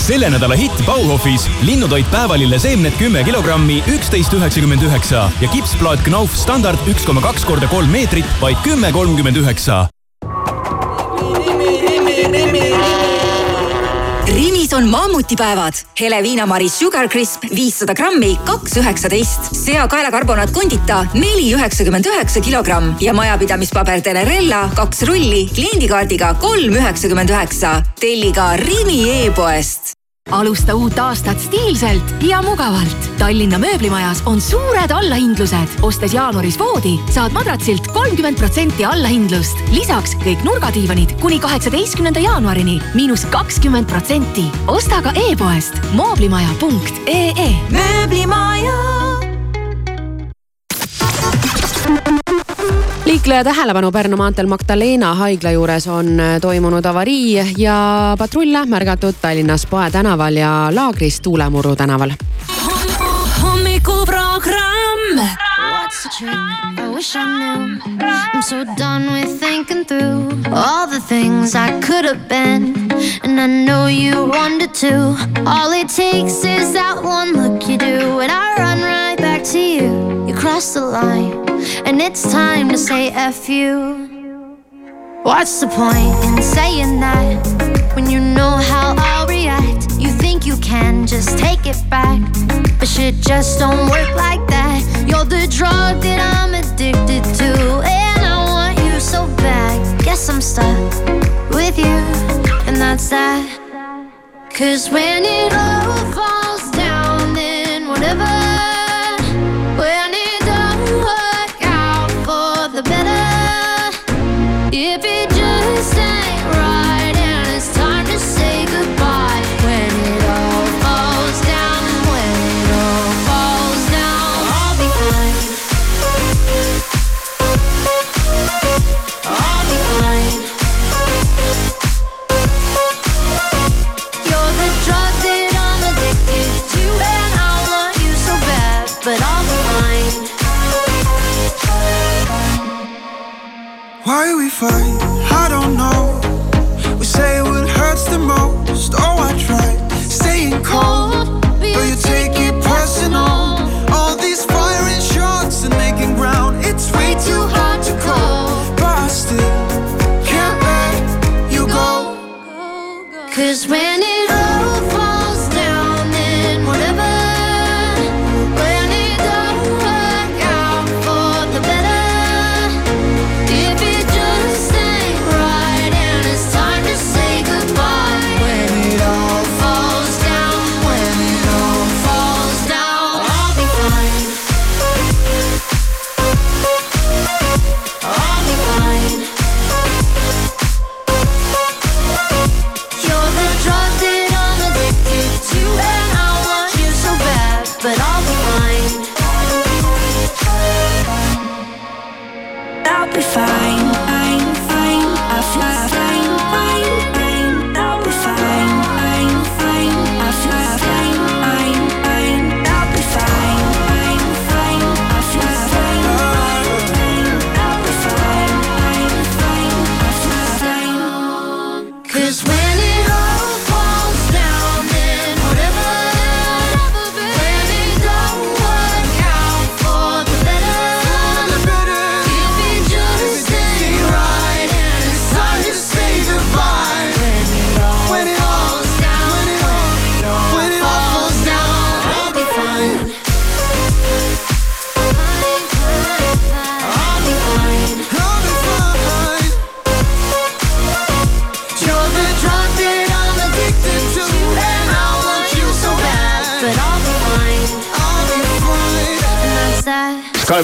selle nädala hitt Bauhofis linnutoit päevalille seemned kümme kilogrammi, üksteist üheksakümmend üheksa ja kipsplaat Knauf standard üks koma kaks korda kolm meetrit, vaid kümme kolmkümmend üheksa. Rimis on mammutipäevad. hele viinamari Sugar Crisp viissada grammi, kaks üheksateist. sea kaelakarbonaat Condita neli üheksakümmend üheksa kilogramm ja majapidamispaber Telerella kaks rulli kliendikaardiga kolm üheksakümmend üheksa. telli ka Rimi e-poest alusta uut aastat stiilselt ja mugavalt. Tallinna mööblimajas on suured allahindlused. ostes jaanuaris voodi, saad madratsilt kolmkümmend protsenti allahindlust. lisaks kõik nurgadiivanid kuni kaheksateistkümnenda jaanuarini miinus kakskümmend protsenti. osta ka e-poest mooblimaja.ee. mööblimaja. Liikleja tähelepanu Pärnu maanteel Magdalena haigla juures on äh, toimunud avarii ja patrulle märgatud Tallinnas Poe tänaval ja Laagris Tuulemurru tänaval. hommikuprogramm. What's the trick? I wish I knew. I'm so done with thinking through all the things I could have been. And I know you wanted to. All it takes is that one look you do, and I run right back to you. You cross the line, and it's time to say F you. What's the point in saying that when you know how I'll react? You think you can just take it back, but shit just don't work like that. You're the drug that I'm addicted to, and I want you so bad. Guess I'm stuck with you, and that's that. Cause when it all falls fight, I don't know. We say what hurts the most. Oh, I tried staying cold,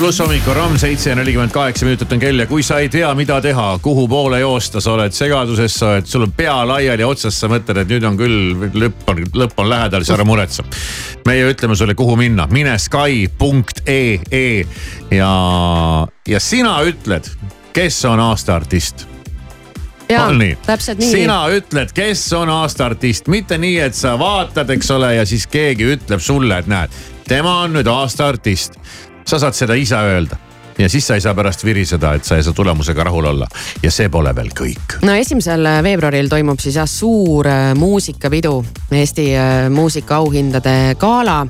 pluss hommikul Ramm seitse ja nelikümmend kaheksa minutit on kell ja kui sa ei tea, mida teha, kuhu poole joosta, sa oled segaduses, sa oled, sul on pea laiali otsas, sa mõtled, et nüüd on küll lõpp on, lõpp on lähedal, siis ära muretse. meie ütleme sulle, kuhu minna, mine Sky.ee ja, ja sina ütled, kes on aasta artist jaa on nii? täpselt nii. sina ütled, kes on aasta artist, mitte nii, et sa vaatad, eks ole, ja siis keegi ütleb sulle, et näed, tema on nüüd aasta artist. Sa saad seda ise öelda ja siis sa ei saa pärast viriseda, et sa ei saa tulemusega rahul olla ja see pole veel kõik. no esimesel veebruaril toimub siis jah suur äh, muusikapidu, Eesti äh, muusikaauhindade gala.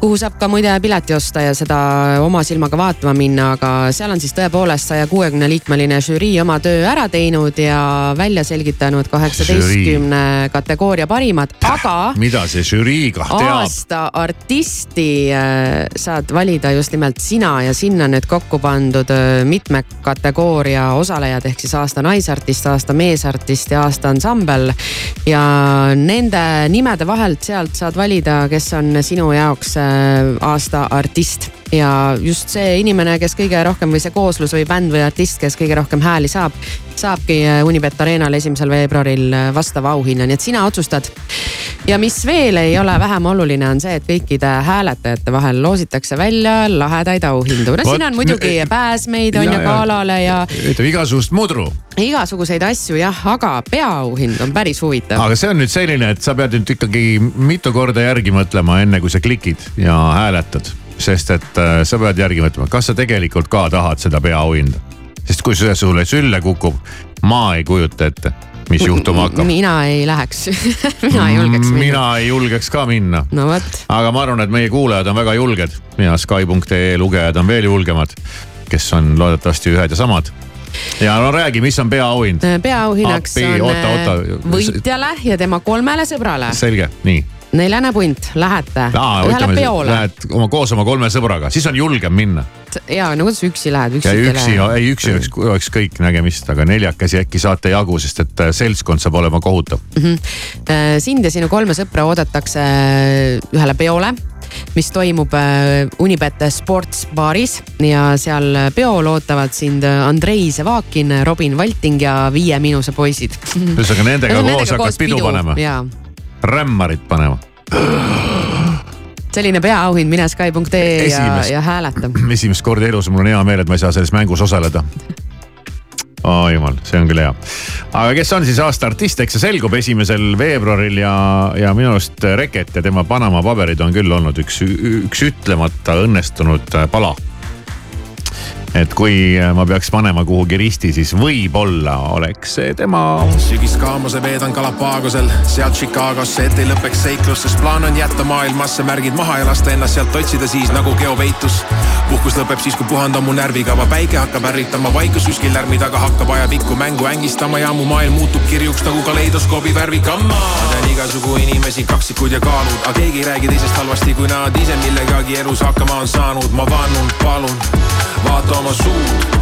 kuhu saab ka muide pileti osta ja seda oma silmaga vaatama minna, aga seal on siis tõepoolest saja kuuekümne liikmeline žürii oma töö ära teinud ja välja selgitanud kaheksateistkümne kategooria parimad, aga mida see žürii kah teab? aasta artisti äh, saad valida just nimelt sina ja sinna nüüd kokku pandud äh, mitme kategooria osalejad ehk siis aasta naisartist, aasta meesartist ja aasta ansambel. ja nende nimede vahelt sealt saad valida, kes on sinu jaoks aasta artist ja just see inimene, kes kõige rohkem või see kooslus või bänd või artist, kes kõige rohkem hääli saab, saabki äh, Unibet Arenal esimesel veebruaril äh, vastava auhinna, nii et sina otsustad. ja mis veel ei ole vähem oluline, on see, et kõikide hääletajate vahel loositakse välja lahedaid auhindu. no siin on muidugi me- pääsmeid on Ja, ju ja. galale ja ütleme igasugust mudru, igasuguseid asju jah, aga peaauhind on päris huvitav. aga see on nüüd selline, et sa pead nüüd ikkagi mitu korda järgi mõtlema, enne kui sa klikid ja hääletad. Sest et äh, sa pead järgi mõtlema, kas sa tegelikult ka tahad seda peaauhinda. sest kui see sulle sülle kukub, ma ei kujuta ette, mis juhtuma hakkab. mina ei läheks mina ei julgeks minna. mina ei julgeks ka minna. no vot. aga ma arvan, et meie kuulajad on väga julged ja Sky.ee lugejad on veel julgemad, kes on loodetavasti ühed ja samad. ja no räägi, mis on peaauhind? peaauhinnaks on oota, oota. äh, võitjale ja tema kolmele sõbrale. selge, nii. Neljane punt, lähete Aa, ühele ütleme, peole. Lähed oma koos oma kolme sõbraga, siis on julgem minna. ja no kuidas üksi lähed, üksi ei üksi, ei üksi oleks, oleks kõik nägemist, aga neljakesi äkki saate jagu, sest et äh, seltskond saab olema kohutav. Mhm. Äh, sind ja sinu kolme sõpra oodatakse äh, ühele peole mis toimub Unibet Sports baaris ja seal peol ootavad sind Andrei Sevakin, Robin Valting ja Viie Miinuse poisid. ühesõnaga nendega koos hakkad pidu panema. jaa, rämmarit panema. selline peaauhind, mine Sky.ee ja, ja hääleta. esimest korda elus mul on hea meel, et ma ei saa selles mängus osaleda. aa jumal, see on küll hea. aga kes on siis aasta artist, eks see selgub esimesel veebruaril ja, ja minu arust Reket ja tema Panama paberid on küll olnud üks, üks ütlemata õnnestunud pala. Et kui ma peaks panema kuhugi risti, siis võib-olla oleks see tema. sügiskaamuse veedan Galapagosel, sealt Chicagosse, et ei lõpeks seiklus, sest plaan on jätta maailmasse märgid maha ja lasta ennast sealt otsida siis nagu geopeitus. Puhkus lõpeb siis, kui puhandan mu närvikava, päike hakkab ärritama, vaikus kuskil lärmi taga. Hakkab ajapikku mängu ängistama ja mu maailm muutub kirjuks nagu kaleidoskoobi värvikamma. ma tean igasugu inimesi, kaksikud ja kaalud, aga keegi ei räägi teisest halvasti, kui nad ise millegagi elus hakkama on saanud, ma vannun, palun, vaata oma suud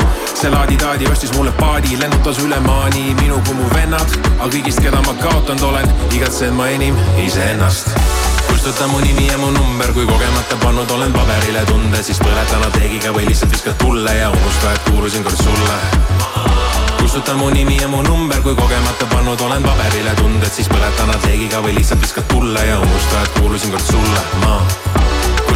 see laadi-taadi ostis mulle paadi, lennutas üle maani minu kui mu vennad, aga kõigist, keda ma kaotanud olen, igatsen ma enim iseennast. kustuta mu nimi ja mu number, kui kogemata pannud olen paberile tunde, siis põleta lateegiga või lihtsalt viskad tulle ja unusta, et kuulusin kord sulle. kustuta mu nimi ja mu number, kui kogemata pannud olen paberile tunded, siis põleta lateegiga või lihtsalt viskad tulle ja unusta, et kuulusin kord sulle, ma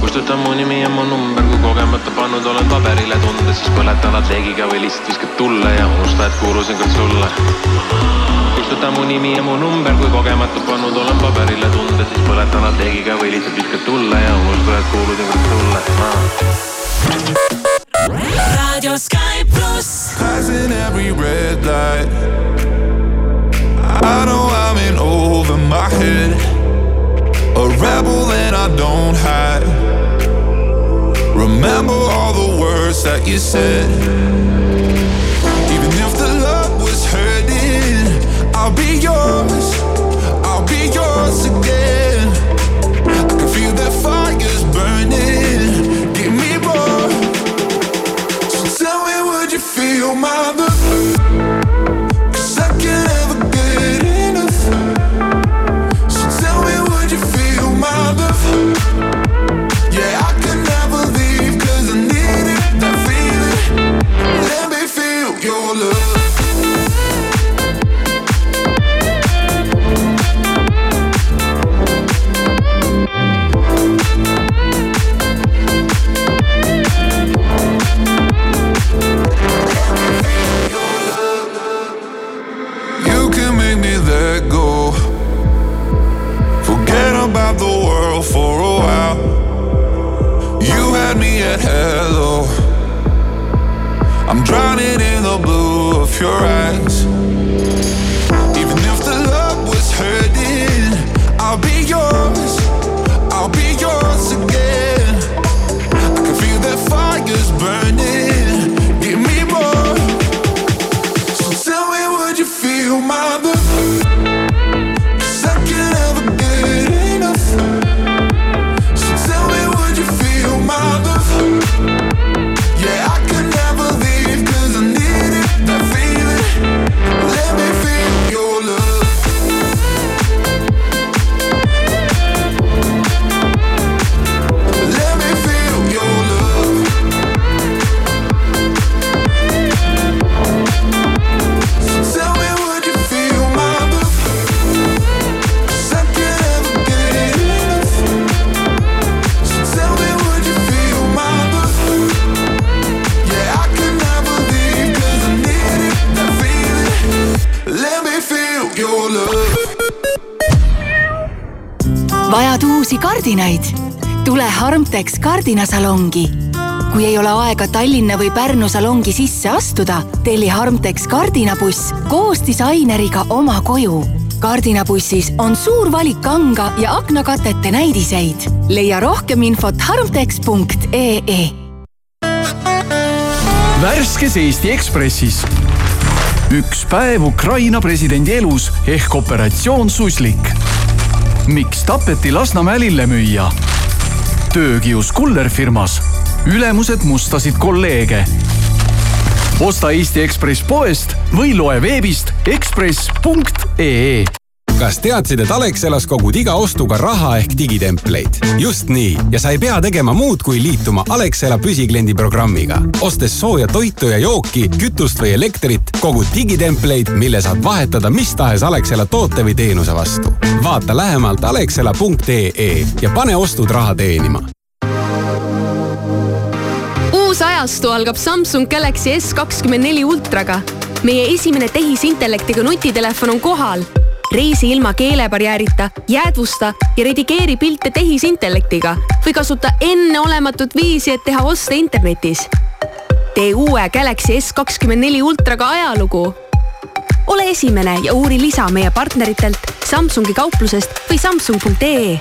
Kustuta mu nimi ja mu number, kui kogemata pannud olen paberile tunded, siis põleta lateegiga või lihtsalt viskad tulle ja unusta, et kuulusin kord sulle kustuta mu nimi ja mu number, kui kogemata pannud olen paberile tunde, siis põletan lateegiga või lihtsalt viskad tulle ja unusta, et kuulusin kord sulle ma. Radio Sky pluss. Passing every red light. I know I'm in over my head. A rebel that I don't hide. Remember all the words that you said. Uusi kardinaid? tule Harmtex kardinasalongi. kui ei ole aega Tallinna või Pärnu salongi sisse astuda, telli Harmtex kardinabuss koos disaineriga oma koju. kardinabussis on suur valik kanga ja aknakatete näidiseid. leia rohkem infot harmtex.ee värskes Eesti Ekspressis. üks päev Ukraina presidendi elus ehk operatsioon Suslik. Miks tapeti Lasnamäe lillemüüja? töökius kullerfirmas. ülemused mustasid kolleege. osta Eesti Ekspress poest või loe veebist ekspress.ee kas teadsid, et Alexelas kogud iga ostuga raha ehk digitempleid? just nii ja sa ei pea tegema muud, kui liituma Alexela püsikliendi programmiga. ostes sooja toitu ja jooki, kütust või elektrit, kogud digitempleid, mille saad vahetada mis tahes Alexela toote või teenuse vastu. vaata lähemalt alexela.ee ja pane ostud raha teenima uus ajastu algab Samsung Galaxy S kakskümmend neli ultraga. meie esimene tehisintellektiga nutitelefon on kohal reisi ilma keelebarjäärita, jäädvusta ja redigeeri pilte tehisintellektiga või kasuta enneolematut viisi, et teha oste internetis. tee uue Galaxy S kakskümmend neli ultraga ajalugu. ole esimene ja uuri lisa meie partneritelt Samsungi kauplusest või samsung.ee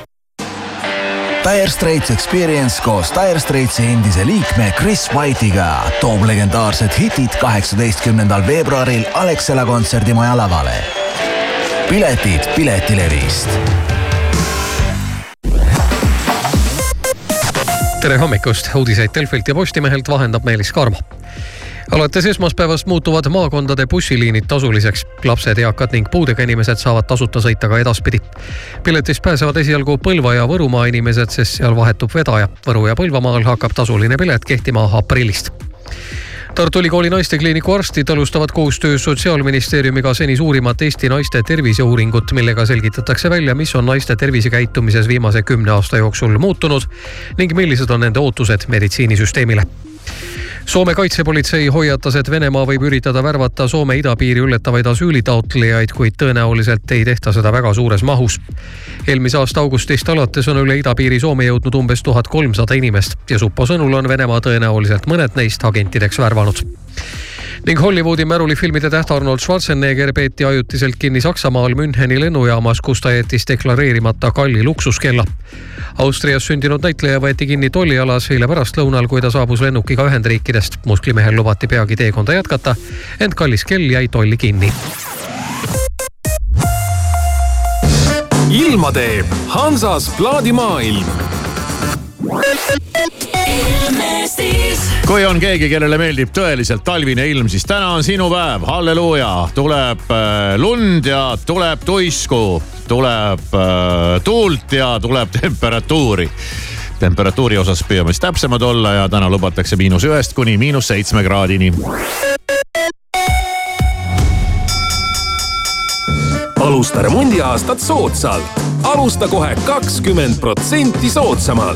Dire Straits Experience koos Dire Straitsi endise liikme Chris White'iga toob legendaarsed hitid kaheksateistkümnendal veebruaril Alexela kontserdimaja lavale piletid Piletilevist. tere hommikust, uudiseid Delfilt ja Postimehelt vahendab Meelis Karmo alates esmaspäevast muutuvad maakondade bussiliinid tasuliseks. lapsed, eakad ning puudega inimesed saavad tasuta sõita ka edaspidi. piletist pääsevad esialgu Põlva ja Võrumaa inimesed, sest seal vahetub vedaja. Võru ja Põlvamaal hakkab tasuline pilet kehtima aprillist Tartu Ülikooli naistekliiniku arstid alustavad koostöös Sotsiaalministeeriumiga seni suurimat Eesti naiste terviseuuringut, millega selgitatakse välja, mis on naiste tervisekäitumises viimase kümne aasta jooksul muutunud ning millised on nende ootused meditsiinisüsteemile Soome kaitsepolitsei hoiatas, et Venemaa võib üritada värvata Soome idapiiri ületavaid asüülitaotlejaid, kuid tõenäoliselt ei tehta seda väga suures mahus. eelmise aasta augustist alates on üle idapiiri Soome jõudnud umbes tuhat kolmsada inimest ja Supo sõnul on Venemaa tõenäoliselt mõned neist agentideks värvanud ning Hollywoodi märulifilmide täht Arnold Schwarzenegger peeti ajutiselt kinni Saksamaal Müncheni lennujaamas, kus ta jättis deklareerimata kalli luksuskella. Austrias sündinud näitleja võeti kinni tollialas eile pärastlõunal, kui ta saabus lennukiga Ühendriikidest. musklimehel lubati peagi teekonda jätkata, ent kallis kell jäi tolli kinni. ilma teeb Hansas plaadimaailm kui on keegi, kellele meeldib tõeliselt talvine ilm, siis täna on sinu päev, halleluuja. tuleb äh, lund ja tuleb tuisku, tuleb äh, tuult ja tuleb temperatuuri temperatuuri osas püüame siis täpsemad olla ja täna lubatakse miinus ühest kuni miinus seitsme kraadini. alusta remondiaastat soodsalt. alusta kohe kakskümmend protsenti soodsamalt